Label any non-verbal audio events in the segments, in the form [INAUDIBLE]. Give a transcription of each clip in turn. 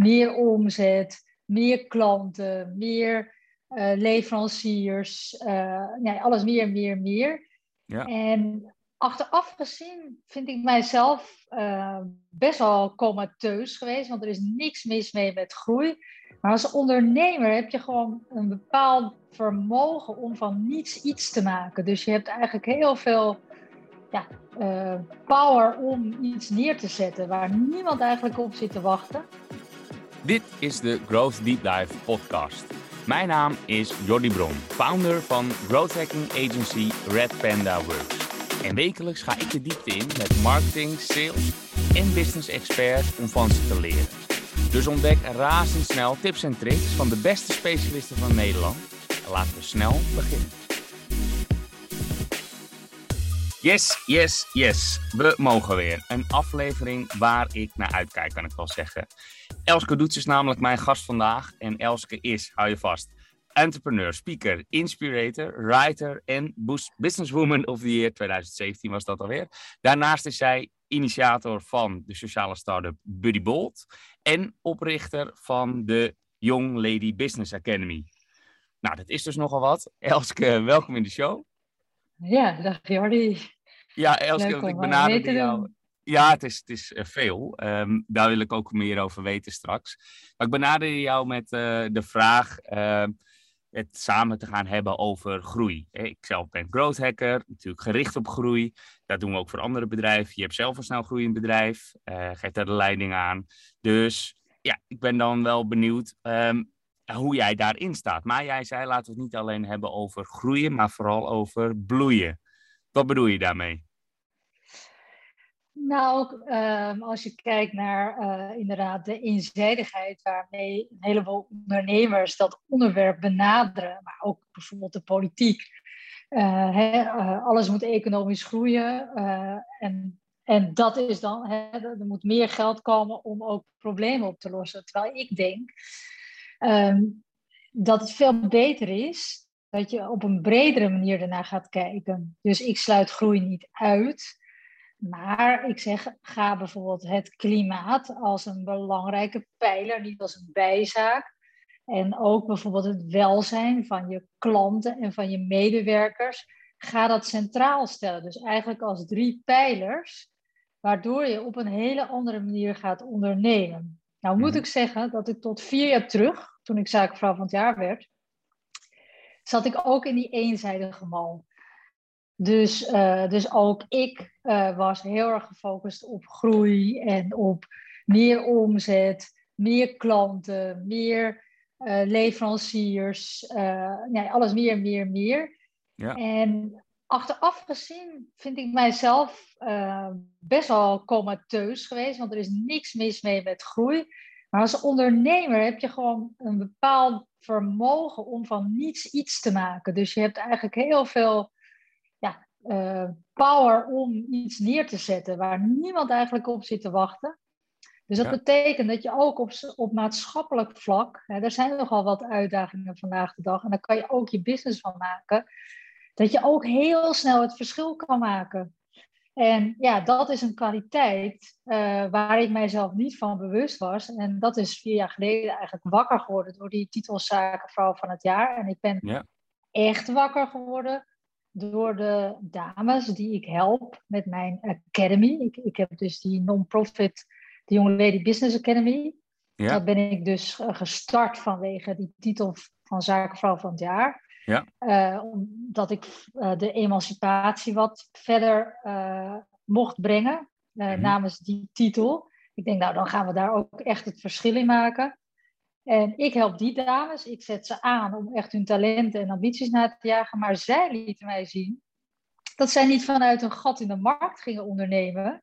meer omzet, meer klanten, meer uh, leveranciers, ja, alles meer, meer, meer. Ja. En achteraf gezien vind ik mijzelf best wel comateus geweest, want er is niks mis mee met groei. Maar als ondernemer heb je gewoon een bepaald vermogen om van niets iets te maken. Dus je hebt eigenlijk heel veel ja, uh, power om iets neer te zetten waar niemand eigenlijk op zit te wachten. Dit is de Growth Deep Dive podcast. Mijn naam is Jordi Bron, founder van growth hacking agency Red Panda Works. En wekelijks ga ik de diepte in met marketing, sales en business experts om van ze te leren. Dus ontdek razendsnel tips en tricks van de beste specialisten van Nederland. En laten we snel beginnen. Yes, yes, yes. We mogen weer. Een aflevering waar ik naar uitkijk, kan ik wel zeggen. Elske Doets is namelijk mijn gast vandaag. En Elske is, hou je vast, entrepreneur, speaker, inspirator, writer en businesswoman of the year 2017 was dat alweer. Daarnaast is zij initiator van de sociale start-up Buddy Bolt en oprichter van de Young Lady Business Academy. Nou, dat is dus nogal wat. Elske, welkom in de show. Ja, dag Jordi. Ja, Elske, ik eh, benaderde jou. Ja, het is, het is eh, veel. Um, daar wil ik ook meer over weten straks. Maar ik benaderde jou met uh, de vraag uh, het samen te gaan hebben over groei. Ik zelf ben growth hacker, natuurlijk gericht op groei. Dat doen we ook voor andere bedrijven. Je hebt zelf een snel groeiend bedrijf, uh, geeft daar de leiding aan. Dus ja, ik ben dan wel benieuwd um, hoe jij daarin staat. Maar jij zei, laten we het niet alleen hebben over groeien, maar vooral over bloeien. Wat bedoel je daarmee? Nou, ehm, als je kijkt naar uh, inderdaad de eenzijdigheid waarmee een heleboel ondernemers dat onderwerp benaderen, maar ook bijvoorbeeld de politiek. Uh, uh, alles moet economisch groeien en, en dat is dan, er moet meer geld komen om ook problemen op te lossen. Terwijl ik denk um, dat het veel beter is dat je op een bredere manier ernaar gaat kijken. Dus ik sluit groei niet uit. Maar ik zeg, ga bijvoorbeeld het klimaat als een belangrijke pijler, niet als een bijzaak. En ook bijvoorbeeld het welzijn van je klanten en van je medewerkers. Ga dat centraal stellen. Dus eigenlijk als drie pijlers, waardoor je op een hele andere manier gaat ondernemen. Nou moet mhm. ik zeggen dat ik tot vier jaar terug, toen ik zaakvrouw van het jaar werd, zat ik ook in die eenzijdige mal. Dus, uh, dus ook ik uh, was heel erg gefocust op groei en op meer omzet, meer klanten, meer uh, leveranciers, ja, alles meer, meer, meer. Ja. En achteraf gezien vind ik mijzelf best wel comateus geweest, want er is niks mis mee met groei. Maar als ondernemer heb je gewoon een bepaald vermogen om van niets iets te maken. Dus je hebt eigenlijk heel veel ja, uh, power om iets neer te zetten waar niemand eigenlijk op zit te wachten. Dus dat betekent dat je ook op, op maatschappelijk vlak, hè, er zijn nogal wat uitdagingen vandaag de dag, en daar kan je ook je business van maken, dat je ook heel snel het verschil kan maken. En ja, dat is een kwaliteit uh, waar ik mijzelf niet van bewust was. En dat is vier jaar geleden eigenlijk wakker geworden door die titelzakenvrouw van het jaar. En ik ben ja. echt wakker geworden door de dames die ik help met mijn academy. Ik, ik heb dus die non-profit, de Young Lady Business Academy. Ja. Dat ben ik dus eh, gestart vanwege die titel van zakenvrouw van het jaar. Ja. Uh, omdat ik uh, de emancipatie wat verder uh, mocht brengen mm-hmm. namens die titel. Ik denk, nou, dan gaan we daar ook echt het verschil in maken. En ik help die dames, ik zet ze aan om echt hun talenten en ambities na te jagen. Maar zij lieten mij zien dat zij niet vanuit een gat in de markt gingen ondernemen,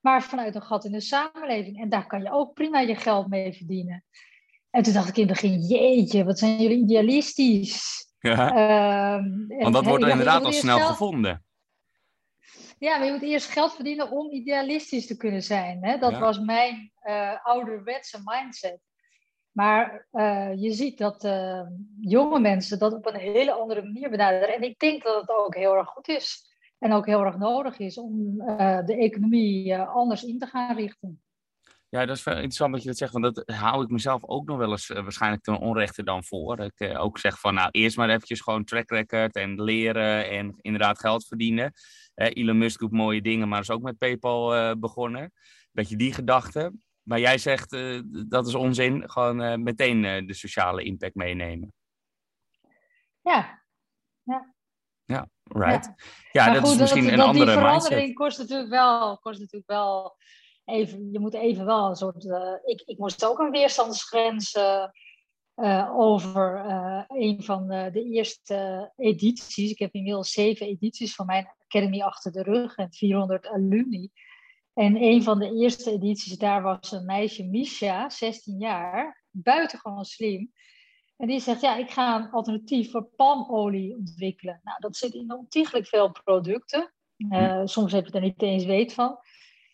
maar vanuit een gat in de samenleving. En daar kan je ook prima je geld mee verdienen. En toen dacht ik in het begin, jeetje, wat zijn jullie idealistisch. Ja. Ehm, Want dat wordt inderdaad al snel gevonden. Ja, maar je moet eerst geld verdienen om idealistisch te kunnen zijn. Hè? Dat was mijn uh, ouderwetse mindset. Maar uh, je ziet dat uh, jonge mensen dat op een hele andere manier benaderen. En ik denk dat het ook heel erg goed is. En ook heel erg nodig is om de economie anders in te gaan richten. Ja, dat is wel interessant dat je dat zegt, want dat hou ik mezelf ook nog wel eens waarschijnlijk ten onrechte dan voor. Dat ik ook zeg van, nou, eerst maar eventjes gewoon track record en leren en inderdaad geld verdienen. Elon Musk doet mooie dingen, maar is ook met PayPal begonnen. Dat je die gedachte, maar jij zegt dat is onzin, gewoon meteen de sociale impact meenemen. Ja, ja. Ja, right. Ja, dat is misschien een andere die verandering mindset. kost natuurlijk wel, kost natuurlijk wel even, je moet even wel een soort, uh, ik, ik moest ook een weerstandsgrens uh, over een van de, de eerste edities. Ik heb inmiddels zeven edities van mijn academy achter de rug en 400 alumni. En een van de eerste edities, daar was een meisje, Misha, 16 jaar, buitengewoon slim. En die zegt, ja, ik ga een alternatief voor palmolie ontwikkelen. Nou, dat zit in ontiegelijk veel producten. Uh, soms heb je er niet eens weet van.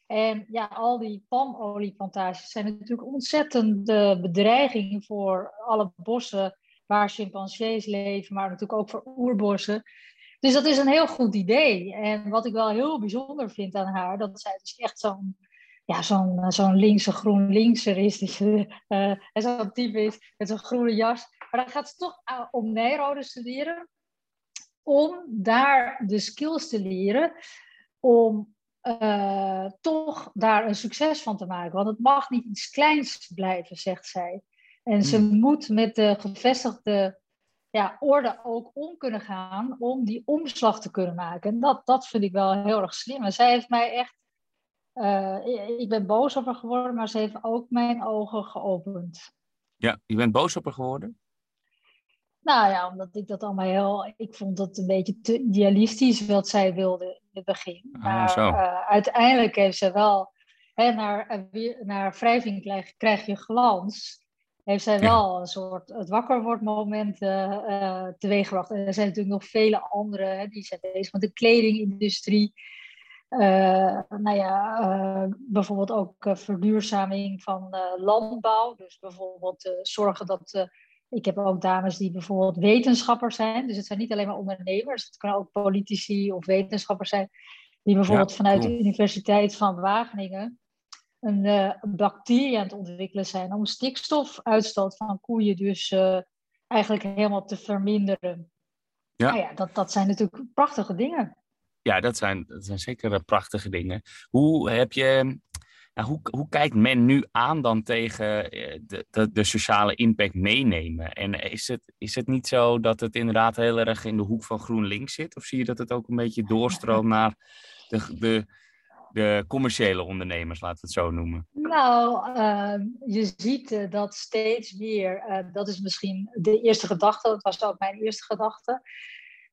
En ja, al die palmolieplantages zijn natuurlijk ontzettende bedreiging voor alle bossen waar chimpansees leven, maar natuurlijk ook voor oerbossen. Dus dat is een heel goed idee. En wat ik wel heel bijzonder vind aan haar, dat zij dus echt zo'n ja, zo'n zo'n linkse groen linkser is. [LAUGHS] Dus, uh, zo'n type is met zo'n groene jas. Maar dan gaat ze toch uh, om Nijrode studeren. Om daar de skills te leren. Om uh, toch daar een succes van te maken. Want het mag niet iets kleins blijven, zegt zij. En ze hmm. moet met de gevestigde ja, orde ook om kunnen gaan om die omslag te kunnen maken. En dat, dat vind ik wel heel erg slim. En zij heeft mij echt. Uh, ik ben boos op haar geworden, maar ze heeft ook mijn ogen geopend. Ja, je bent boos op haar geworden? Nou ja, omdat ik dat allemaal heel. Ik vond dat een beetje te idealistisch wat zij wilde het begin. Ah, maar uh, uiteindelijk heeft ze wel. Hè, naar, eh, naar wrijving krijg, krijg je glans. Heeft zij wel een soort het wakker wordt moment uh, teweeggebracht. En er zijn natuurlijk nog vele andere. Hè, die zijn bezig met de kledingindustrie. nou ja, bijvoorbeeld ook verduurzaming van landbouw. Dus bijvoorbeeld zorgen dat ik heb ook dames die bijvoorbeeld wetenschappers zijn. Dus het zijn niet alleen maar ondernemers. Het kunnen ook politici of wetenschappers zijn. Die bijvoorbeeld vanuit de Universiteit van Wageningen een, uh, bacterie aan het ontwikkelen zijn. Om stikstofuitstoot van koeien dus uh, eigenlijk helemaal te verminderen. Ja. Nou ja, dat, dat zijn natuurlijk prachtige dingen. Ja, dat zijn, dat zijn zeker prachtige dingen. Hoe heb je nou, hoe, hoe kijkt men nu aan dan tegen eh, de, de, de, sociale impact meenemen? En is het, is het niet zo dat het inderdaad heel erg in de hoek van GroenLinks zit? Of zie je dat het ook een beetje doorstroomt naar de, de, de commerciële ondernemers, laten we het zo noemen? Nou, ehm, je ziet uh, dat steeds meer, uh, dat is misschien de eerste gedachte, dat was ook mijn eerste gedachte,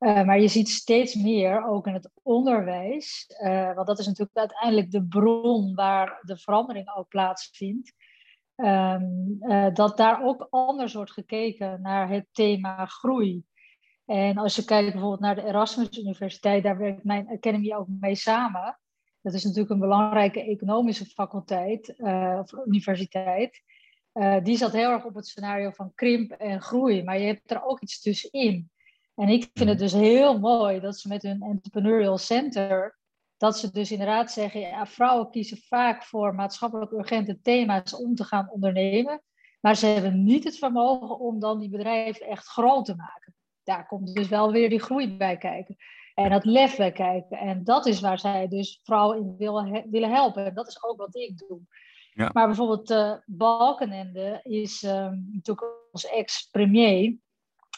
uh, maar je ziet steeds meer, ook in het onderwijs, uh, want dat is natuurlijk uiteindelijk de bron waar de verandering ook plaatsvindt, um, uh, dat daar ook anders wordt gekeken naar het thema groei. En als je kijkt bijvoorbeeld naar de Erasmus Universiteit, daar werkt mijn academy ook mee samen. Dat is natuurlijk een belangrijke economische faculteit of universiteit. die zat heel erg op het scenario van krimp en groei, maar je hebt er ook iets tussenin. En ik vind het mhm. dus heel mooi dat ze met hun entrepreneurial center, dat ze dus inderdaad zeggen, ja, vrouwen kiezen vaak voor maatschappelijk urgente thema's om te gaan ondernemen, maar ze hebben niet het vermogen om dan die bedrijven echt groot te maken. Daar komt dus wel weer die groei bij kijken. En dat lef bij kijken. En dat is waar zij dus vrouwen in willen, willen helpen. En dat is ook wat ik doe. Ja. Maar bijvoorbeeld uh, Balkenende is um, natuurlijk onze ex-premier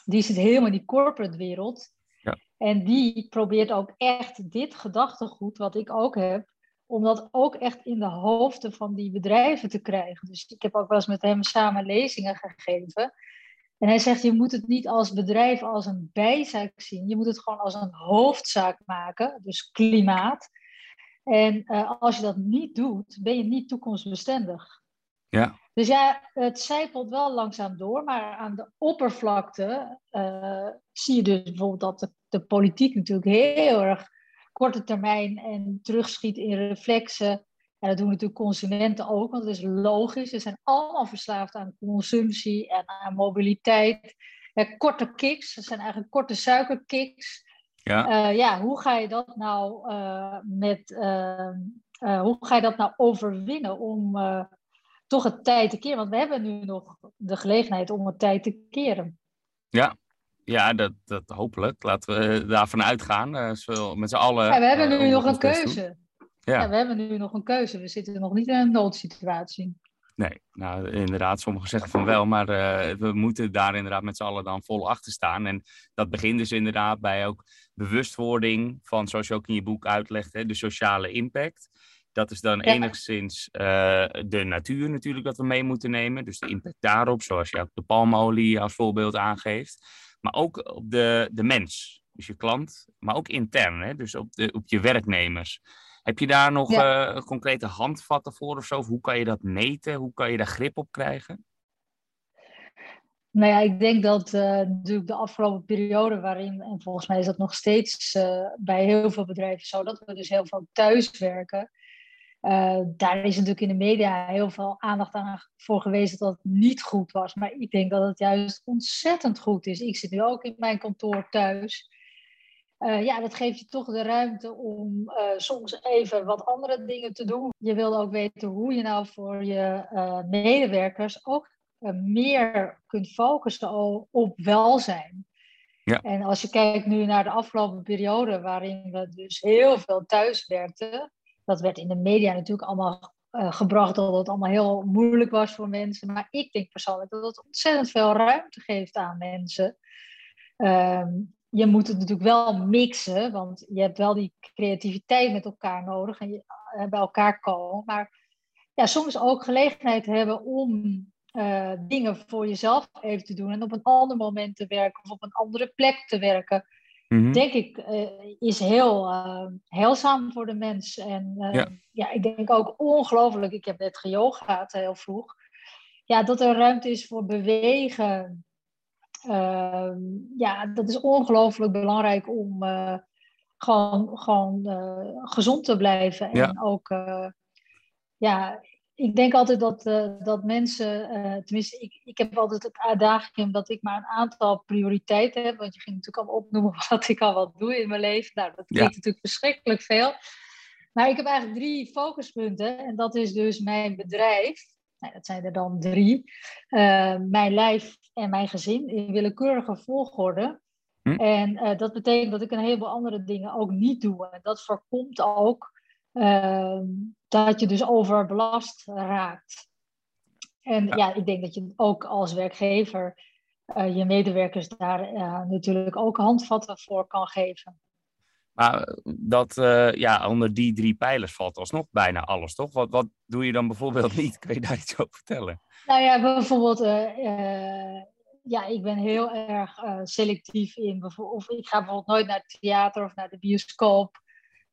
die zit helemaal in die corporate wereld. Ja. En die probeert ook echt dit gedachtegoed, wat ik ook heb, om dat ook echt in de hoofden van die bedrijven te krijgen. Dus ik heb ook wel eens met hem samen lezingen gegeven. En hij zegt, je moet het niet als bedrijf als een bijzaak zien. Je moet het gewoon als een hoofdzaak maken, dus klimaat. En uh, als je dat niet doet, ben je niet toekomstbestendig. Ja. Dus ja, het zijpelt wel langzaam door, maar aan de oppervlakte uh, zie je dus bijvoorbeeld dat de, de, politiek natuurlijk heel erg korte termijn en terugschiet in reflexen. En dat doen natuurlijk consumenten ook, want het is logisch. Ze zijn allemaal verslaafd aan consumptie en aan mobiliteit. Ja, korte kicks, dat zijn eigenlijk korte suikerkicks. Ja. Uh, ja, hoe ga je dat nou uh, met, hoe ga je dat nou overwinnen om toch het tijd te keren. Want we hebben nu nog de gelegenheid om het tijd te keren. Ja, ja dat, dat hopelijk. Laten we daarvan uitgaan. Uh, met z'n allen. Ja, we hebben nu nog een keuze. Ja. ja. we hebben nu nog een keuze. We zitten nog niet in een noodsituatie. Nee, nou inderdaad, sommigen zeggen van wel, maar uh, we moeten daar inderdaad met z'n allen dan vol achter staan. En dat begint dus inderdaad bij ook bewustwording van, zoals je ook in je boek uitlegt, hè, de sociale impact. Dat is dan enigszins uh, de natuur natuurlijk dat we mee moeten nemen. Dus de impact daarop, zoals je ook de palmolie als voorbeeld aangeeft. Maar ook op de, de mens, dus je klant, maar ook intern, hè, dus op, de, op je werknemers. Heb je daar nog ja. uh, concrete handvatten voor of zo? Of hoe kan je dat meten? Hoe kan je daar grip op krijgen? Nou ja, ik denk dat uh, natuurlijk de afgelopen periode waarin, en volgens mij is dat nog steeds uh, bij heel veel bedrijven zo, dat we dus heel veel thuiswerken. Uh, daar is natuurlijk in de media heel veel aandacht aan voor geweest dat het niet goed was. Maar ik denk dat het juist ontzettend goed is. Ik zit nu ook in mijn kantoor thuis. Uh, ja, dat geeft je toch de ruimte om uh, soms even wat andere dingen te doen. Je wil ook weten hoe je nou voor je medewerkers ook meer kunt focussen op welzijn. Ja. En als je kijkt nu naar de afgelopen periode, waarin we dus heel veel thuis werkten, dat werd in de media natuurlijk allemaal gebracht dat het allemaal heel moeilijk was voor mensen. Maar ik denk persoonlijk dat het ontzettend veel ruimte geeft aan mensen. Um, je moet het natuurlijk wel mixen, want je hebt wel die creativiteit met elkaar nodig en je, uh, bij elkaar komen. Maar ja, soms ook gelegenheid hebben om uh, dingen voor jezelf even te doen en op een ander moment te werken of op een andere plek te werken. Mm-hmm. Denk ik, uh, is heel heilzaam voor de mens. En ja. ja. ik denk ook ongelooflijk. Ik heb net geyogaat heel vroeg. Ja, dat er ruimte is voor bewegen, Ehm, ja, dat is ongelooflijk belangrijk om uh, gewoon, gewoon uh, gezond te blijven. En ja. ook, uh, ja, ik denk altijd dat, dat mensen, tenminste, ik, ik heb altijd het uitdaging dat ik maar een aantal prioriteiten heb. Want je ging natuurlijk al opnoemen [LAUGHS] wat ik al wat doe in mijn leven. Nou, dat klinkt ja. natuurlijk verschrikkelijk veel. Maar ik heb eigenlijk drie focuspunten. En dat is dus mijn bedrijf. Nou, dat zijn er dan drie. Uh, mijn lijf en mijn gezin in willekeurige volgorde. Hm? En dat betekent dat ik een heleboel andere dingen ook niet doe. En dat voorkomt ook uh, dat je dus overbelast raakt. En ja. ja, ik denk dat je ook als werkgever uh, je medewerkers daar natuurlijk ook handvatten voor kan geven. Maar dat, uh, ja, onder die drie pijlers valt alsnog bijna alles, toch? Wat, wat doe je dan bijvoorbeeld [LAUGHS] niet? Kun je daar iets over vertellen? Nou ja, bijvoorbeeld, uh, uh, ja, ik ben heel erg selectief in. Of ik ga bijvoorbeeld nooit naar het theater of naar de bioscoop.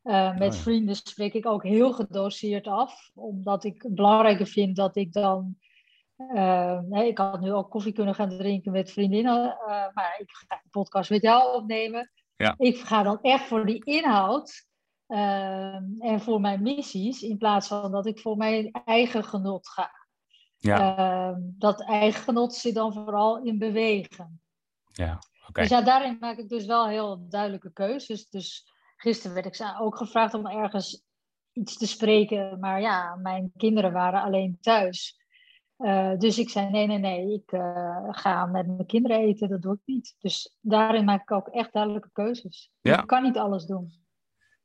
Met oh, ja. vrienden spreek ik ook heel gedoseerd af, omdat ik het belangrijker vind dat ik dan. nee, ik had nu ook koffie kunnen gaan drinken met vriendinnen, maar ik ga een podcast met jou opnemen. Ja. Ik ga dan echt voor die inhoud en voor mijn missies, in plaats van dat ik voor mijn eigen genot ga. Ja. Dat eigen genot zit dan vooral in bewegen. Ja, okay. Dus ja, daarin maak ik dus wel heel duidelijke keuzes. Dus gisteren werd ik ook gevraagd om ergens iets te spreken, maar ja, mijn kinderen waren alleen thuis. Uh, dus ik zei: nee, nee, nee, ik uh, ga met mijn kinderen eten, dat doe ik niet. Dus daarin maak ik ook echt duidelijke keuzes. Ja. Ik kan niet alles doen.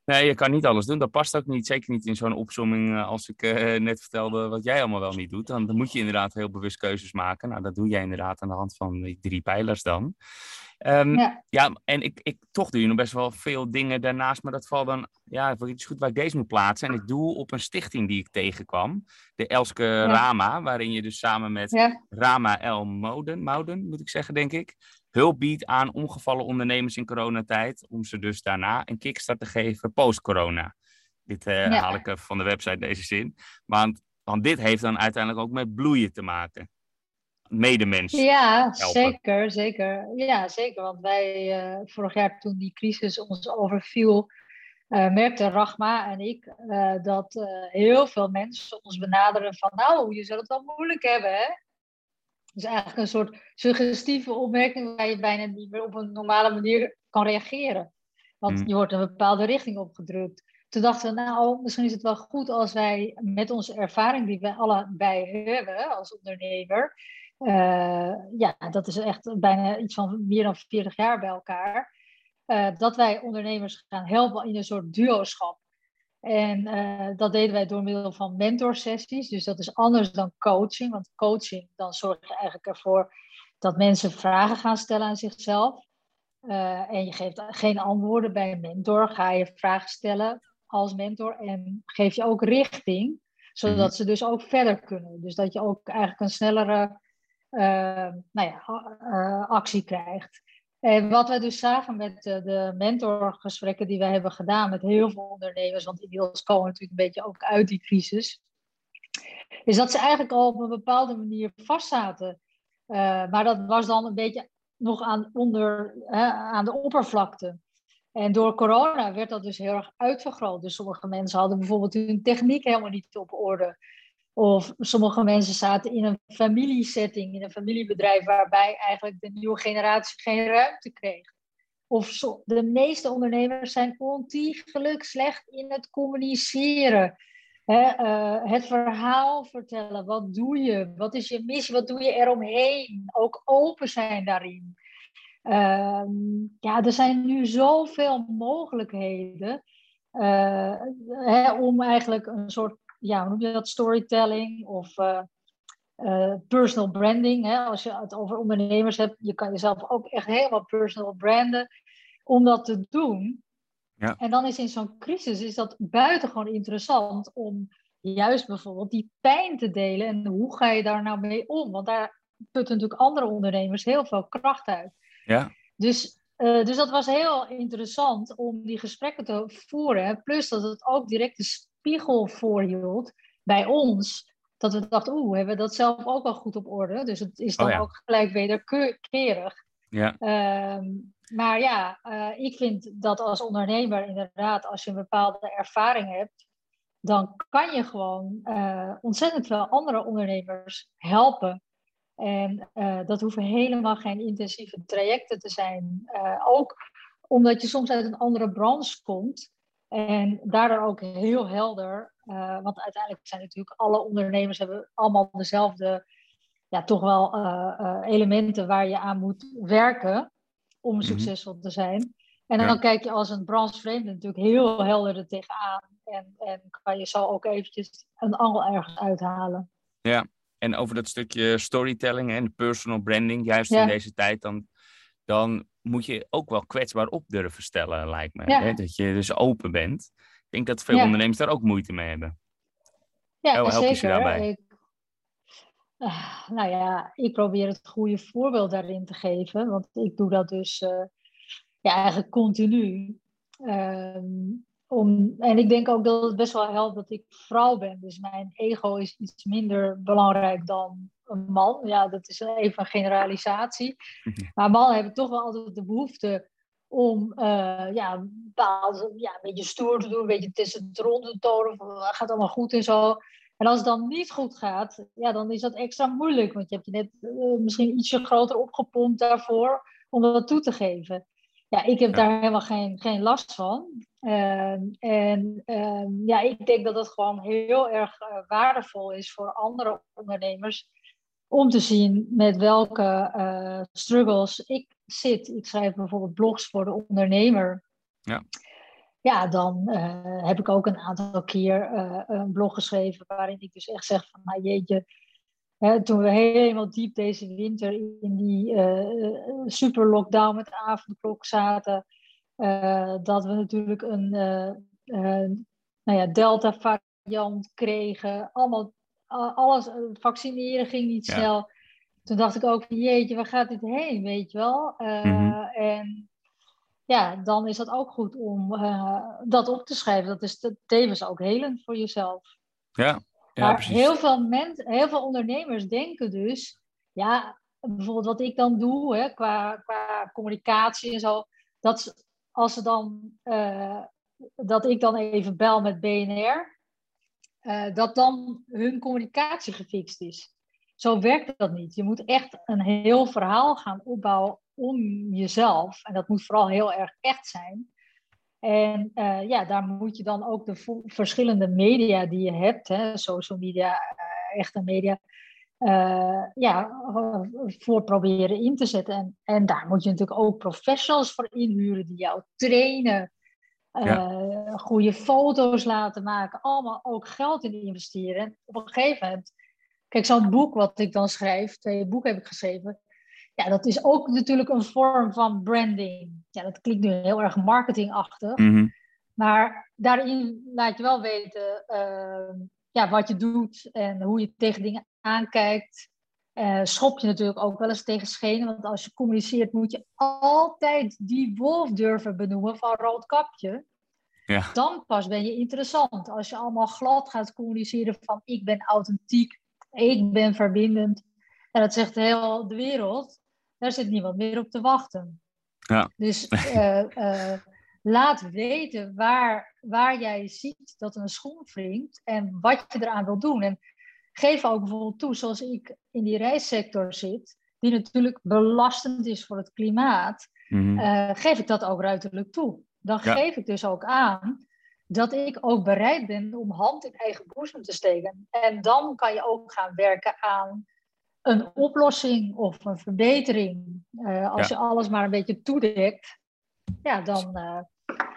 Nee, je kan niet alles doen. Dat past ook niet. Zeker niet in zo'n opzomming uh, als ik net vertelde wat jij allemaal wel niet doet. Dan, dan, moet je inderdaad heel bewust keuzes maken. Nou, dat doe jij inderdaad aan de hand van die drie pijlers dan. Um, ja. ja. en ik, ik, toch doe je nog best wel veel dingen daarnaast, maar dat valt dan, ja, het is goed waar ik deze moet plaatsen. En ik doe op een stichting die ik tegenkwam, de Elske ja. Rama, waarin je dus samen met ja. Rama El Mouden, Mouden, moet ik zeggen, denk ik, hulp biedt aan omgevallen ondernemers in coronatijd, om ze dus daarna een kickstart te geven post-corona. Dit uh, haal ik even van de website, deze zin. Want, want dit heeft dan uiteindelijk ook met bloeien te maken medemens. Ja, helpen. zeker, zeker. Ja, zeker. Want wij uh, vorig jaar toen die crisis ons overviel, uh, merkten Rachma en ik uh, dat heel veel mensen ons benaderen van nou, je zult het wel moeilijk hebben, hè? Dus eigenlijk een soort suggestieve opmerking waar je bijna niet meer op een normale manier kan reageren. Want mm. je wordt een bepaalde richting opgedrukt. toen dachten we, nou, misschien is het wel goed als wij met onze ervaring die we allebei hebben als ondernemer, uh, ja, dat is echt bijna iets van meer dan 40 jaar bij elkaar, uh, dat wij ondernemers gaan helpen in een soort duoschap. En uh, dat deden wij door middel van mentorsessies. Dus dat is anders dan coaching. Want coaching, dan zorg je eigenlijk ervoor dat mensen vragen gaan stellen aan zichzelf. Uh, en je geeft geen antwoorden bij een mentor. Ga je vragen stellen als mentor en geef je ook richting. Zodat mhm. ze dus ook verder kunnen. Dus dat je ook eigenlijk een snellere uh, nou ja, actie krijgt. En wat we dus zagen met de, de mentorgesprekken die we hebben gedaan met heel veel ondernemers, want inmiddels komen we natuurlijk een beetje ook uit die crisis, is dat ze eigenlijk al op een bepaalde manier vastzaten. Uh, maar dat was dan een beetje nog aan, onder, hè, aan de oppervlakte. En door corona werd dat dus heel erg uitvergroot. Dus sommige mensen hadden bijvoorbeeld hun techniek helemaal niet op orde. Of sommige mensen zaten in een familiesetting, in een familiebedrijf, waarbij eigenlijk de nieuwe generatie geen ruimte kreeg. Of de meeste ondernemers zijn ontiegelijk slecht in het communiceren. uh, het verhaal vertellen. Wat doe je? Wat is je missie? Wat doe je eromheen? Ook open zijn daarin. Uh, ja, er zijn nu zoveel mogelijkheden uh, om eigenlijk een soort ja, hoe noem je dat, storytelling of uh, uh, personal branding. Hè? Als je het over ondernemers hebt, je kan jezelf ook echt helemaal personal branden om dat te doen. Ja. En dan is in zo'n crisis is dat buitengewoon interessant om juist bijvoorbeeld die pijn te delen. En hoe ga je daar nou mee om? Want daar putten natuurlijk andere ondernemers heel veel kracht uit. Ja. Dus, uh, dus dat was heel interessant om die gesprekken te voeren. Plus dat het ook direct de spiegel voorhield bij ons. Dat we dachten, oeh, hebben we dat zelf ook wel goed op orde. Dus het is dan oh ook gelijk wederkerig. Ja. Ehm, maar ja, uh, ik vind dat als ondernemer inderdaad, als je een bepaalde ervaring hebt, dan kan je gewoon uh, ontzettend veel andere ondernemers helpen. En uh, dat hoeven helemaal geen intensieve trajecten te zijn. ook omdat je soms uit een andere branche komt. En daardoor ook heel helder, uh, want uiteindelijk zijn natuurlijk alle ondernemers hebben allemaal dezelfde, ja, toch wel uh, uh, elementen waar je aan moet werken om mhm. succesvol te zijn. En dan, kijk je als een branchevreemde natuurlijk heel helder er tegenaan. En, en kan je zo ook eventjes een angel ergens uithalen. Ja, en over dat stukje storytelling en personal branding, juist in deze tijd, dan, dan moet je ook wel kwetsbaar op durven stellen, lijkt me. Hè? Dat je dus open bent. Ik denk dat veel ondernemers daar ook moeite mee hebben. Ja, Hoe help zeker. je daarbij? Ik, uh, nou ja, ik probeer het goede voorbeeld daarin te geven. Want ik doe dat dus uh, ja, eigenlijk continu. Ehm, om, en ik denk ook dat het best wel helpt dat ik vrouw ben. Dus mijn ego is iets minder belangrijk dan een man. Ja, dat is even een generalisatie. Mhm. Maar mannen hebben toch wel altijd de behoefte om uh, ja, bepaald, ja, een beetje stoer te doen, een beetje tussen het rond te tonen, van, ah, gaat allemaal goed en zo. En als het dan niet goed gaat, ja, dan is dat extra moeilijk, want je hebt je net uh, misschien ietsje groter opgepompt daarvoor om dat toe te geven. Ja, ik heb daar helemaal geen, geen last van. Uh, en ehm, ja, ik denk dat het gewoon heel erg uh, waardevol is voor andere ondernemers om te zien met welke uh, struggles ik zit. Ik schrijf bijvoorbeeld blogs voor de ondernemer. Ja. Ja, dan uh, heb ik ook een aantal keer uh, een blog geschreven waarin ik dus echt zeg van, nou jeetje, hè, toen we helemaal diep deze winter in die super lockdown met de avondklok zaten, dat we natuurlijk een nou ja, delta variant kregen, allemaal alles, vaccineren ging niet snel. Toen dacht ik ook, jeetje, waar gaat dit heen, weet je wel? Uh, En ja, dan is dat ook goed om uh, dat op te schrijven. Dat is tevens ook helend voor jezelf. Ja, ja maar precies. Heel veel, mensen, heel veel ondernemers denken dus, ja, bijvoorbeeld wat ik dan doe hè, qua, qua communicatie en zo, dat als ze dan, uh, dat ik dan even bel met BNR, uh, dat dan hun communicatie gefixt is. Zo werkt dat niet. Je moet echt een heel verhaal gaan opbouwen om jezelf. En dat moet vooral heel erg echt zijn. En uh, ja, daar moet je dan ook de verschillende media die je hebt, hè, social media, uh, echte media, ja, voor proberen in te zetten. En, en daar moet je natuurlijk ook professionals voor inhuren die jou trainen, ja. goede foto's laten maken, allemaal ook geld in investeren. En op een gegeven moment, kijk, zo'n boek wat ik dan schrijf, twee boeken heb ik geschreven, ja, dat is ook natuurlijk een vorm van branding. Ja, dat klinkt nu heel erg marketingachtig. Mm Maar daarin laat je wel weten uh, ja, wat je doet en hoe je tegen dingen aankijkt. Uh, schop je natuurlijk ook wel eens tegen schenen. Want als je communiceert moet je altijd die wolf durven benoemen van rood kapje. Ja. Dan pas ben je interessant. Als je allemaal glad gaat communiceren van ik ben authentiek, ik ben verbindend. En dat zegt heel de wereld daar zit niemand meer op te wachten. Ja. Dus uh, [LAUGHS] laat weten waar, waar jij ziet dat een schoen wringt en wat je eraan wil doen. En geef ook bijvoorbeeld toe, zoals ik in die reissector zit, die natuurlijk belastend is voor het klimaat, mm geef ik dat ook ruiterlijk toe. Dan geef ik dus ook aan dat ik ook bereid ben om hand in eigen boezem te steken. En dan kan je ook gaan werken aan een oplossing of een verbetering. Uh, als je alles maar een beetje toedekt, ja, dan, uh,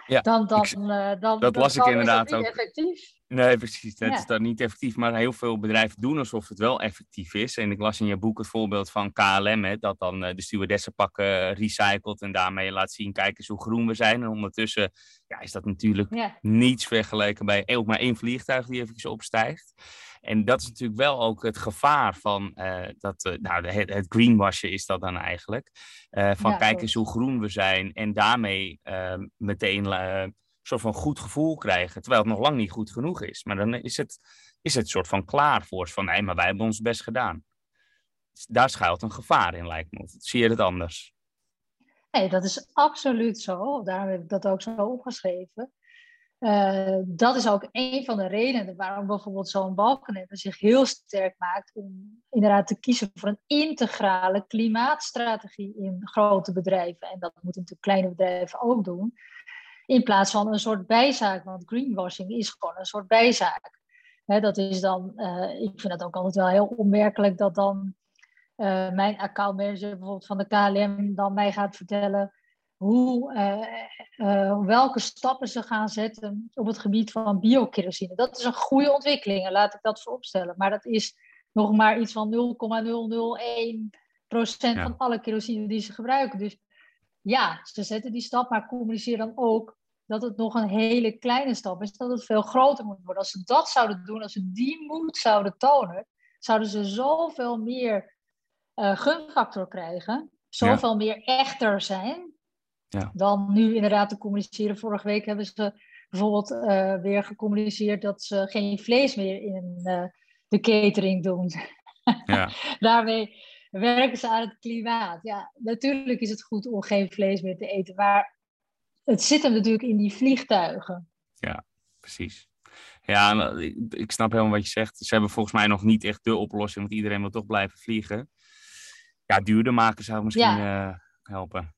ja, dan, dan, ik, dan, dat las ik inderdaad ook. effectief. Nee, precies. Het is dan niet effectief, maar heel veel bedrijven doen alsof het wel effectief is. En ik las in je boek het voorbeeld van KLM, hè, dat dan de stewardessenpakken recycelt en daarmee laat zien, kijk eens hoe groen we zijn. En ondertussen ja, is dat natuurlijk niets vergeleken bij ook maar één vliegtuig die even opstijgt. En dat is natuurlijk wel ook het gevaar van uh, dat, uh, nou, het, het greenwashen is dat dan eigenlijk. Uh, van ja, kijk eens hoe groen we zijn en daarmee meteen een soort van goed gevoel krijgen. Terwijl het nog lang niet goed genoeg is. Maar dan is het, is het soort van klaar voor van nee, maar wij hebben ons best gedaan. Daar schuilt een gevaar in, lijkt me. Zie je het anders? Nee, dat is absoluut zo. Daarom heb ik dat ook zo opgeschreven. Uh, dat is ook een van de redenen waarom bijvoorbeeld zo'n Balkenende zich heel sterk maakt om inderdaad te kiezen voor een integrale klimaatstrategie in grote bedrijven. En dat moeten natuurlijk kleine bedrijven ook doen. In plaats van een soort bijzaak, want greenwashing is gewoon een soort bijzaak. dat is dan, uh, ik vind het ook altijd wel heel onmerkelijk dat dan uh, mijn accountmanager bijvoorbeeld van de KLM dan mij gaat vertellen hoe, uh, welke stappen ze gaan zetten op het gebied van biokerosine. Dat is een goede ontwikkeling laat ik dat vooropstellen. Maar dat is nog maar iets van 0,001 procent van alle kerosine die ze gebruiken. Dus ja, ze zetten die stap, maar communiceer dan ook dat het nog een hele kleine stap is, dat het veel groter moet worden. Als ze dat zouden doen, als ze die moed zouden tonen, zouden ze zoveel meer uh, gunfactor krijgen, zoveel meer echter zijn, ja. dan nu inderdaad te communiceren. Vorige week hebben ze bijvoorbeeld uh, weer gecommuniceerd dat ze geen vlees meer in uh, de catering doen. Ja. [LAUGHS] Daarmee werken ze aan het klimaat. Ja, natuurlijk is het goed om geen vlees meer te eten, maar het zit hem natuurlijk in die vliegtuigen. Ja, precies. Ja, ik snap helemaal wat je zegt. Ze hebben volgens mij nog niet echt de oplossing, want iedereen wil toch blijven vliegen. Ja, duurder maken zou misschien uh, helpen.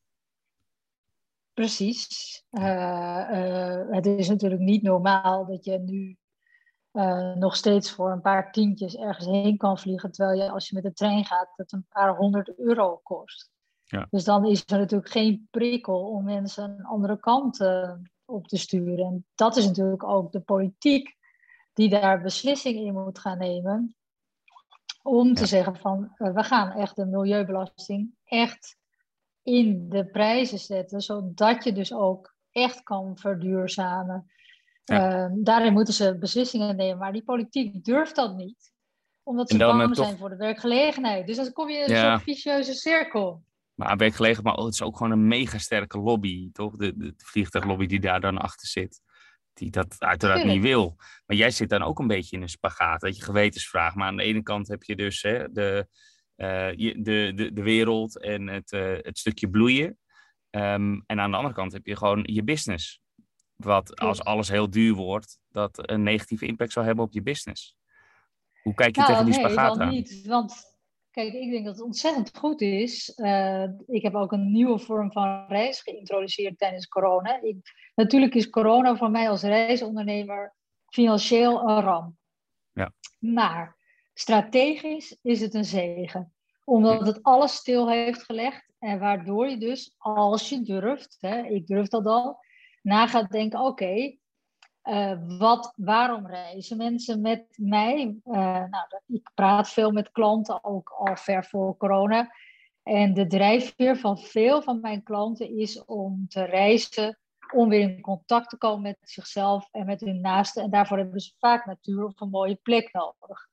Precies. Uh, uh, het is natuurlijk niet normaal dat je nu uh, nog steeds voor een paar tientjes ergens heen kan vliegen, terwijl je als je met de trein gaat, dat een paar honderd euro kost. Ja. Dus dan is er natuurlijk geen prikkel om mensen een andere kant op te sturen. En dat is natuurlijk ook de politiek die daar beslissingen in moet gaan nemen. Om te zeggen van we gaan echt de milieubelasting echt in de prijzen zetten, zodat je dus ook echt kan verduurzamen. Ehm, daarin moeten ze beslissingen nemen, maar die politiek durft dat niet, omdat ze bang zijn voor de werkgelegenheid. Dus dan kom je in een soort vicieuze cirkel. Maar werkgelegenheid, maar het is ook gewoon een mega sterke lobby, toch? De, de, de vliegtuiglobby die daar dan achter zit. Die dat uiteraard niet wil. Maar jij zit dan ook een beetje in een spagaat, dat je gewetensvraag. Maar aan de ene kant heb je dus hè, de, uh, de, de, de wereld en het, uh, het stukje bloeien. Um, en aan de andere kant heb je gewoon je business. Wat als alles heel duur wordt, dat een negatieve impact zou hebben op je business. Hoe kijk je nou, tegen die nee, spagaat aan? Niet, want Kijk, ik denk dat het ontzettend goed is. Uh, ik heb ook een nieuwe vorm van reis geïntroduceerd tijdens corona. Ik, natuurlijk is corona voor mij als reisondernemer financieel een ramp. Ja. Maar strategisch is het een zegen. Omdat het alles stil heeft gelegd. En waardoor je dus, als je durft, hè, ik durf dat al, na gaat denken, oké, uh, wat, waarom reizen mensen met mij? Uh, nou, ik praat veel met klanten, ook al ver voor corona. En de drijfveer van veel van mijn klanten is om te reizen, om weer in contact te komen met zichzelf en met hun naasten. En daarvoor hebben ze vaak natuur of een mooie plek nodig.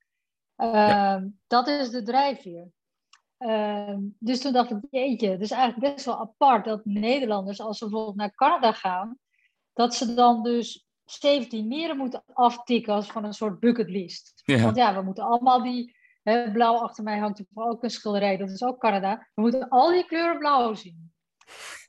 Uh, Dat is de drijfveer. Ehm, dus toen dacht ik, jeetje, het is eigenlijk best wel apart dat Nederlanders, als ze bijvoorbeeld naar Canada gaan, dat ze dan dus 17 meren moeten aftikken als van een soort bucketlist. Want ja, we moeten allemaal die, hè, blauw achter mij hangt ook een schilderij, dat is ook Canada. We moeten al die kleuren blauw zien.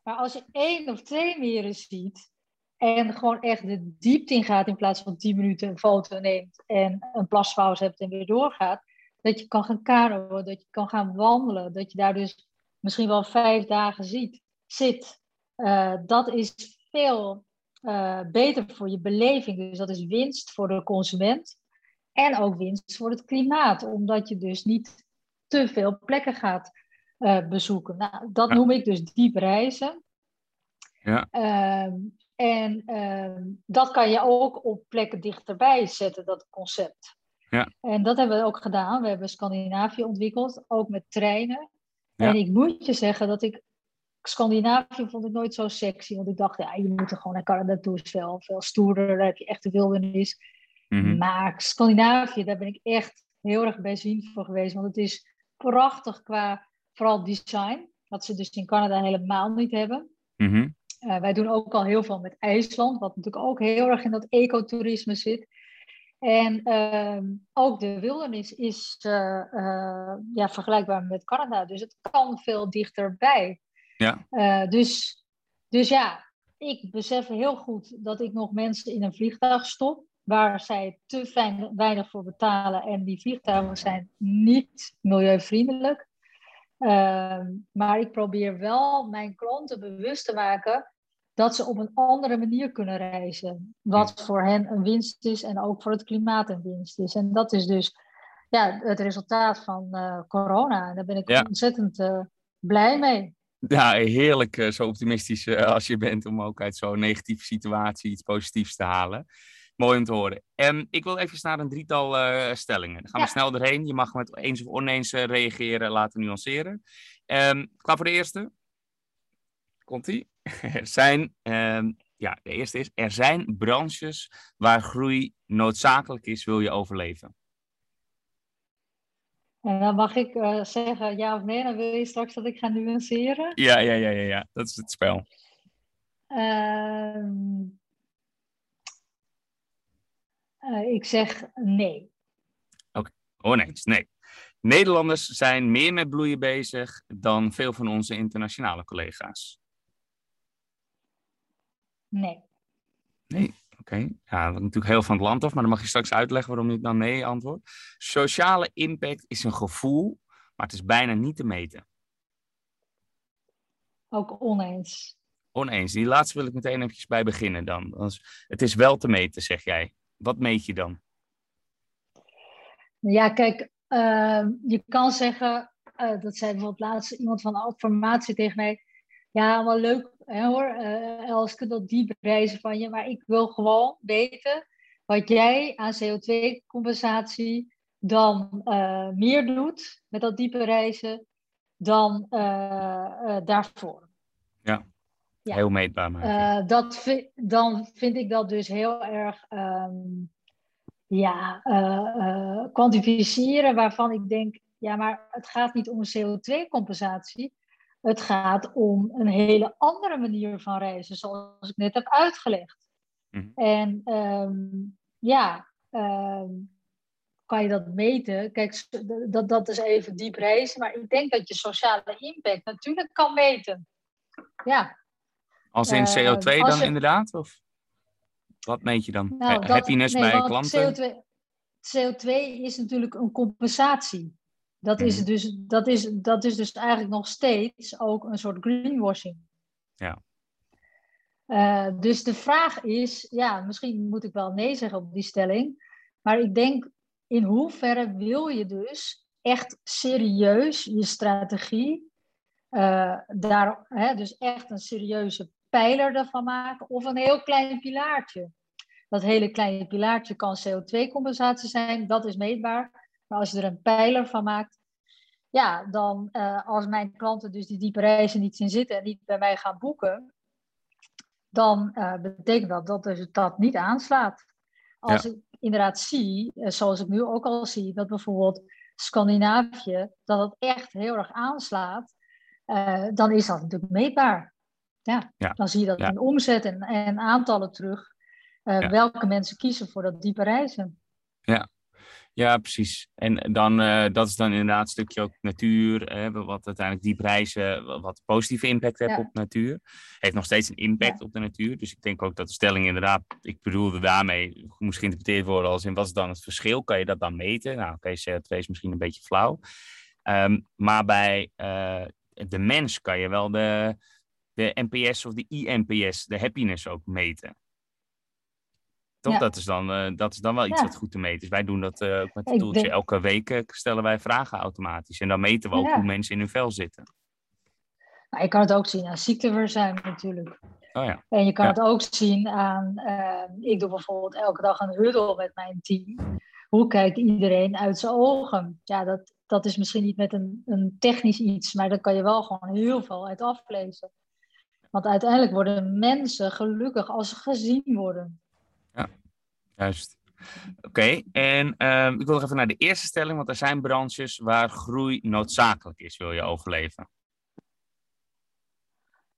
Maar als je één of twee meren ziet en gewoon echt de diepte in gaat in plaats van 10 minuten een foto neemt en een plasfauze hebt en weer doorgaat, dat je kan gaan kanoën, dat je kan gaan wandelen, dat je daar dus misschien wel vijf dagen ziet, zit. Uh, dat is veel uh, beter voor je beleving. Dus dat is winst voor de consument. En ook winst voor het klimaat, omdat je dus niet te veel plekken gaat uh, bezoeken. Nou, dat noem ik dus diep reizen. Ja. Uh, en ehm, dat kan je ook op plekken dichterbij zetten, dat concept. Ja. En dat hebben we ook gedaan. We hebben Scandinavië ontwikkeld, ook met treinen. Ja. En ik moet je zeggen dat ik Scandinavië vond ik nooit zo sexy. Want ik dacht, ja, je moet er gewoon naar Canada toe. is veel, veel stoerder. Daar heb je echt de wildernis. Mm Maar Scandinavië, daar ben ik echt heel erg bijziend voor geweest. Want het is prachtig qua vooral design. Wat ze dus in Canada helemaal niet hebben. Mm uh, wij doen ook al heel veel met IJsland. Wat natuurlijk ook heel erg in dat ecotourisme zit. En uh, ook de wildernis is uh, uh, ja, vergelijkbaar met Canada. Dus het kan veel dichterbij. Ja. Uh, dus, dus ja, ik besef heel goed dat ik nog mensen in een vliegtuig stop waar zij te fijn, weinig voor betalen en die vliegtuigen zijn niet milieuvriendelijk. Uh, maar ik probeer wel mijn klanten bewust te maken dat ze op een andere manier kunnen reizen. Wat voor hen een winst is en ook voor het klimaat een winst is. En dat is dus ja, het resultaat van uh, corona. En daar ben ik ja. ontzettend uh, blij mee. Ja, heerlijk uh, zo optimistisch als je bent om ook uit zo'n negatieve situatie iets positiefs te halen. Mooi om te horen. En ik wil even naar een drietal stellingen. Dan gaan we ja. snel erheen. Je mag met eens of oneens reageren, laten nuanceren. Um, klaar voor de eerste? Komt-ie? [LAUGHS] Er zijn, um, ja, de eerste is, er zijn branches waar groei noodzakelijk is, wil je overleven. En dan mag ik uh, zeggen ja of nee, dan wil je straks dat ik ga nuanceren. Ja, ja, ja, ja, ja. dat is het spel. Uh, uh, ik zeg nee. Oké, okay. oneens, nee. Nederlanders zijn meer met bloeien bezig dan veel van onze internationale collega's. Nee. Nee, oké. Okay. Ja, dat natuurlijk heel van het land af, maar dan mag je straks uitleggen waarom je dan nee antwoordt. Sociale impact is een gevoel, maar het is bijna niet te meten. Ook oneens. Oneens. Die laatste wil ik meteen eventjes bij beginnen dan. Het is wel te meten, zeg jij. Wat meet je dan? Ja, kijk, uh, je kan zeggen, uh, dat zei bijvoorbeeld laatst iemand van Adformatie tegen mij. Ja, wel leuk hè, hoor, uh, Els, ik dat diep reizen van je, maar ik wil gewoon weten wat jij aan CO2-compensatie dan uh, meer doet met dat diepe reizen dan uh, daarvoor. Ja. ja. heel meetbaar maken. dat vind, dan vind ik dat dus heel erg um, ja, kwantificeren, waarvan ik denk, ja, maar het gaat niet om CO2-compensatie. Het gaat om een hele andere manier van reizen, zoals ik net heb uitgelegd. Mm. En um, ja, um, kan je dat meten? Kijk, dat, dat is even diep reizen, maar ik denk dat je sociale impact natuurlijk kan meten. Ja. Als in CO2 uh, dan je... inderdaad? Of wat meet je dan? Nou, Happiness nee, bij klanten? CO2, CO2 is natuurlijk een compensatie. Dat is, dus, dat, is, dat is dus eigenlijk nog steeds ook een soort greenwashing. Ja. Uh, dus de vraag is, ja, misschien moet ik wel nee zeggen op die stelling, maar ik denk, in hoeverre wil je dus echt serieus je strategie, uh, daar, hè, dus echt een serieuze pijler ervan maken, of een heel klein pilaartje? Dat hele kleine pilaartje kan CO2-compensatie zijn, dat is meetbaar. Maar als je er een pijler van maakt, ja, dan uh, als mijn klanten dus die diepe reizen niet zien zitten en niet bij mij gaan boeken, dan uh, betekent dat dat dus dat niet aanslaat. Als ik inderdaad zie, uh, zoals ik nu ook al zie, dat bijvoorbeeld Scandinavië, dat het echt heel erg aanslaat, dan is dat natuurlijk meetbaar. Ja, ja. Dan zie je dat in omzet en, en aantallen terug. Welke mensen kiezen voor dat diepe reizen. Ja, ja, precies. En dan, uh, dat is dan inderdaad een stukje ook natuur, hè, wat uiteindelijk die prijzen, wat positieve impact heeft op natuur. Heeft nog steeds een impact op de natuur. Dus ik denk ook dat de stelling inderdaad, ik bedoelde daarmee, moest geïnterpreteerd worden als in wat is dan het verschil? Kan je dat dan meten? Nou, oké, okay, CO2 is misschien een beetje flauw. Um, maar bij uh, de mens kan je wel de, de NPS of de INPS, de happiness ook meten. Toch? Dat, is dan, uh, dat is dan wel iets wat goed te meten is. Wij doen dat uh, ook met het toeltje. Elke week uh, stellen wij vragen automatisch. En dan meten we ook hoe mensen in hun vel zitten. Nou, je kan het ook zien aan ziekteverzuim natuurlijk. Oh ja. En je kan het ook zien aan... ik doe bijvoorbeeld elke dag een huddle met mijn team. Hoe kijkt iedereen uit zijn ogen? Ja, dat, dat is misschien niet met een, een technisch iets. Maar daar kan je wel gewoon heel veel uit aflezen. Want uiteindelijk worden mensen gelukkig als ze gezien worden. Juist. Oké, en ehm, ik wil nog even naar de eerste stelling, want er zijn branches waar groei noodzakelijk is, wil je overleven.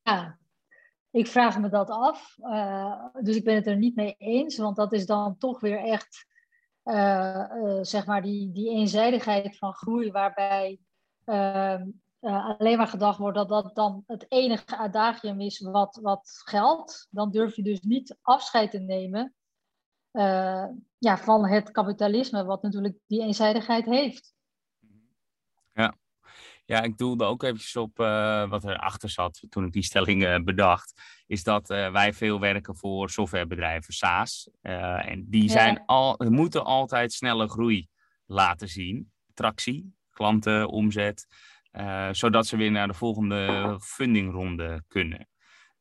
Ja, ik vraag me dat af. Uh, dus ik ben het er niet mee eens, want dat is dan toch weer echt, uh, uh, zeg maar, die, die eenzijdigheid van groei, waarbij ehm, alleen maar gedacht wordt dat dat dan het enige adagium is wat, wat geldt. Dan durf je dus niet afscheid te nemen uh, ja, van het kapitalisme, wat natuurlijk die eenzijdigheid heeft. Ja. Ja, ik doelde ook eventjes op uh, wat erachter zat toen ik die stelling uh, bedacht. Is dat wij veel werken voor softwarebedrijven, SaaS. en die zijn ja. al, moeten altijd snelle groei laten zien. Tractie, klanten, omzet. zodat ze weer naar de volgende fundingronde kunnen.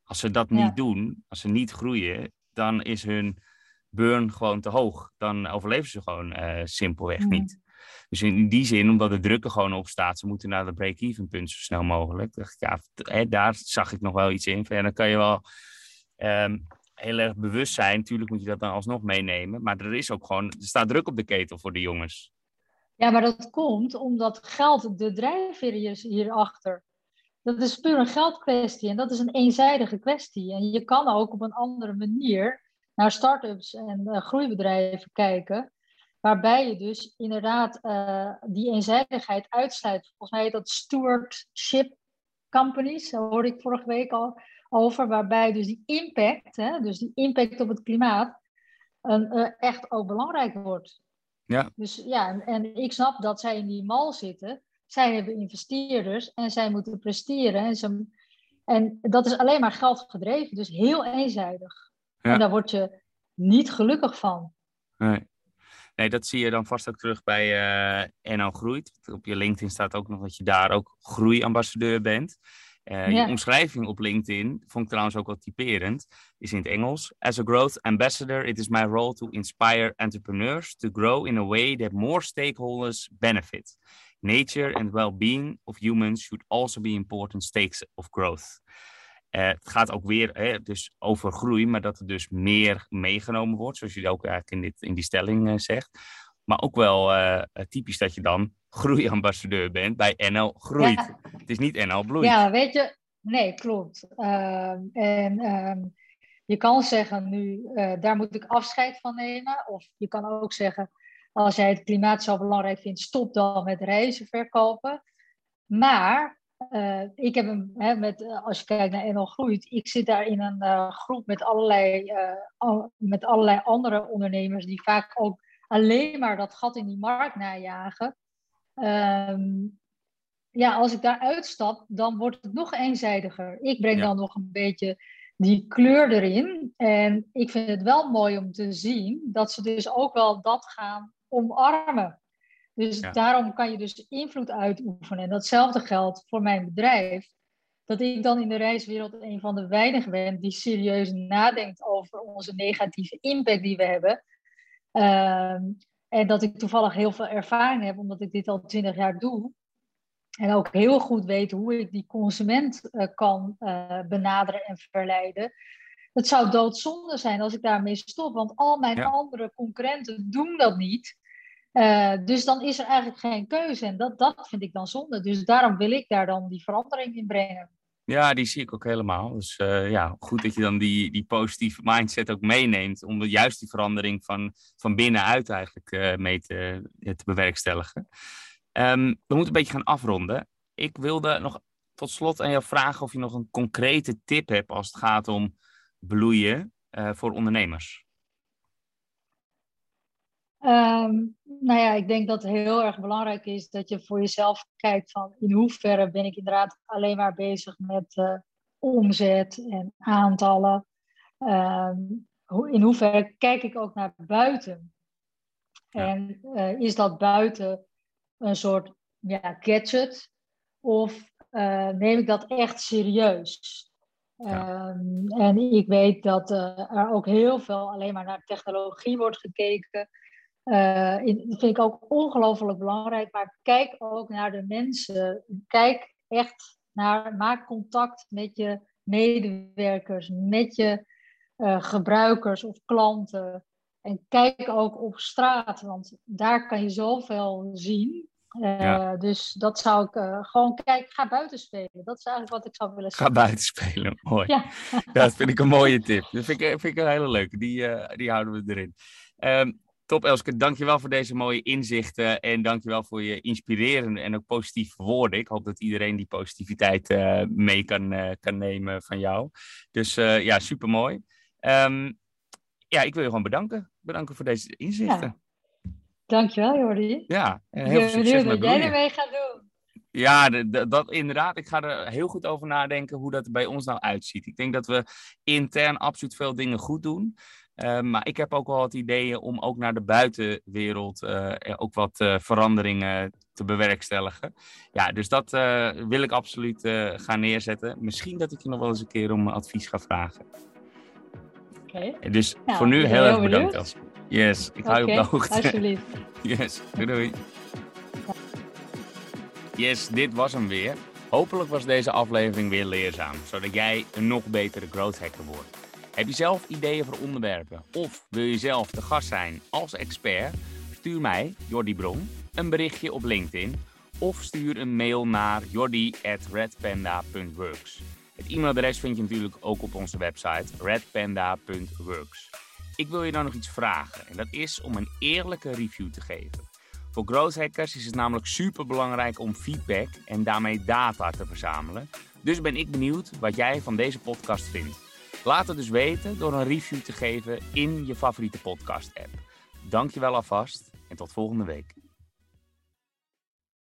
Als ze dat niet doen, als ze niet groeien, dan is hun burn gewoon te hoog. Dan overleven ze gewoon uh, simpelweg mm. niet. Dus in die zin, omdat de druk er gewoon op staat, ze moeten naar de break-even punt zo snel mogelijk. Dacht ik, ja, hè, daar zag ik nog wel iets in. En dan kan je wel um, heel erg bewust zijn. Natuurlijk moet je dat dan alsnog meenemen. Maar er is ook gewoon, er staat druk op de ketel voor de jongens. Ja, maar dat komt omdat geld de drijfveer is hierachter. Dat is puur een geldkwestie en dat is een eenzijdige kwestie. En je kan ook op een andere manier naar start-ups en uh, groeibedrijven kijken. Waarbij je dus inderdaad uh, die eenzijdigheid uitsluit. Volgens mij heet dat stewardship companies, daar hoorde ik vorige week al over. Waarbij dus die impact, hè, dus die impact op het klimaat, uh, echt ook belangrijk wordt. Ja. Dus ja, en, en ik snap dat zij in die mal zitten. Zij hebben investeerders en zij moeten presteren. En, ze, en dat is alleen maar geld gedreven, dus heel eenzijdig. En daar word je niet gelukkig van. Nee. Nee, dat zie je dan vast ook terug bij uh, NL Groeit. Op je LinkedIn staat ook nog dat je daar ook groeiambassadeur bent. Uh. Je omschrijving op LinkedIn, vond ik trouwens ook wel typerend, is in het Engels. As a growth ambassador, it is my role to inspire entrepreneurs to grow in a way that more stakeholders benefit. Nature and well-being of humans should also be important stakes of growth. Uh, het gaat ook weer hè, dus over groei, maar dat er dus meer meegenomen wordt, zoals je ook eigenlijk in, dit, in die stelling uh, zegt. Maar ook wel uh, typisch dat je dan [LAUGHS] groeiambassadeur bent bij NL Groeit. Ja. Het is niet NL Bloeit. Ja, weet je, nee, klopt. Ehm, en um, je kan zeggen nu, daar moet ik afscheid van nemen. Of je kan ook zeggen, als jij het klimaat zo belangrijk vindt, stop dan met reizen verkopen. Maar uh, ik heb hem, hè, met, eh, als je kijkt naar NL Groeit, ik zit daar in een uh, groep met allerlei, uh, al, met allerlei andere ondernemers die vaak ook alleen maar dat gat in die markt najagen. ehm, ja, als ik daar uitstap, dan wordt het nog eenzijdiger. Ik breng dan nog een beetje die kleur erin. En ik vind het wel mooi om te zien dat ze dus ook wel dat gaan omarmen. Dus daarom kan je dus invloed uitoefenen. En datzelfde geldt voor mijn bedrijf. Dat ik dan in de reiswereld een van de weinigen ben die serieus nadenkt over onze negatieve impact die we hebben. Ehm, en dat ik toevallig heel veel ervaring heb, omdat ik dit al twintig jaar doe. En ook heel goed weet hoe ik die consument uh, kan uh, benaderen en verleiden. Het zou doodzonde zijn als ik daarmee stop, want al mijn ja. andere concurrenten doen dat niet. Uh, dus dan is er eigenlijk geen keuze en dat, dat vind ik dan zonde. Dus daarom wil ik daar dan die verandering in brengen. Ja, die zie ik ook helemaal. Dus uh, ja, goed dat je dan die, die positieve mindset ook meeneemt om juist die verandering van, van binnenuit eigenlijk uh, mee te, te bewerkstelligen. Um, we moeten een beetje gaan afronden. Ik wilde nog tot slot aan jou vragen of je nog een concrete tip hebt als het gaat om bloeien voor ondernemers. Um, nou ja, ik denk dat het heel erg belangrijk is dat je voor jezelf kijkt van in hoeverre ben ik inderdaad alleen maar bezig met uh, omzet en aantallen. Um, in hoeverre kijk ik ook naar buiten? Ja. En uh, is dat buiten een soort ja, gadget? Of uh, neem ik dat echt serieus? Ja. Um, en ik weet dat uh, er ook heel veel alleen maar naar technologie wordt gekeken. Uh, dat vind ik ook ongelooflijk belangrijk. Maar kijk ook naar de mensen. Kijk echt naar, maak contact met je medewerkers, met je uh, gebruikers of klanten. En kijk ook op straat, want daar kan je zoveel zien. Uh, ja. Dus dat zou ik uh, gewoon kijken. Ga buiten spelen. Dat is eigenlijk wat ik zou willen zeggen. Ga buiten spelen, [LAUGHS] mooi. Ja, ja dat vind ik een mooie tip. Dat vind ik, vind ik een hele leuke. Die, uh, die houden we erin. Um, top Elske, dankjewel voor deze mooie inzichten. En dankjewel voor je inspirerende en ook positieve woorden. Ik hoop dat iedereen die positiviteit mee kan, kan nemen van jou. Dus ja, supermooi. Um, ja, ik wil je gewoon bedanken. Bedanken voor deze inzichten. Ja. Dankjewel, Jordi. Ja, en heel veel succes met wat jij ermee gaat doen. Ja, dat inderdaad. Ik ga er heel goed over nadenken hoe dat bij ons nou uitziet. Ik denk dat we intern absoluut veel dingen goed doen. Uh, maar ik heb ook wel wat ideeën om ook naar de buitenwereld uh, ook wat uh, veranderingen te bewerkstelligen. Ja, dus dat wil ik absoluut gaan neerzetten. Misschien dat ik je nog wel eens een keer om advies ga vragen. Oké. Okay. Dus nou, voor nu heel erg bedankt. Yes, ik hou okay, je op de hoogte. Alsjeblieft. [LAUGHS] Yes, doei doei. Yes, dit was hem weer. Hopelijk was deze aflevering weer leerzaam, zodat jij een nog betere growth hacker wordt. Heb je zelf ideeën voor onderwerpen of wil je zelf de gast zijn als expert? Stuur mij, Jordi Bron, een berichtje op LinkedIn of stuur een mail naar jordi@redpanda.works. Het e-mailadres vind je natuurlijk ook op onze website redpanda.works. Ik wil je dan nog iets vragen en dat is om een eerlijke review te geven. Voor growth hackers is het namelijk super belangrijk om feedback en daarmee data te verzamelen. Dus ben ik benieuwd wat jij van deze podcast vindt. Laat het dus weten door een review te geven in je favoriete podcast app. Dankjewel alvast en tot volgende week.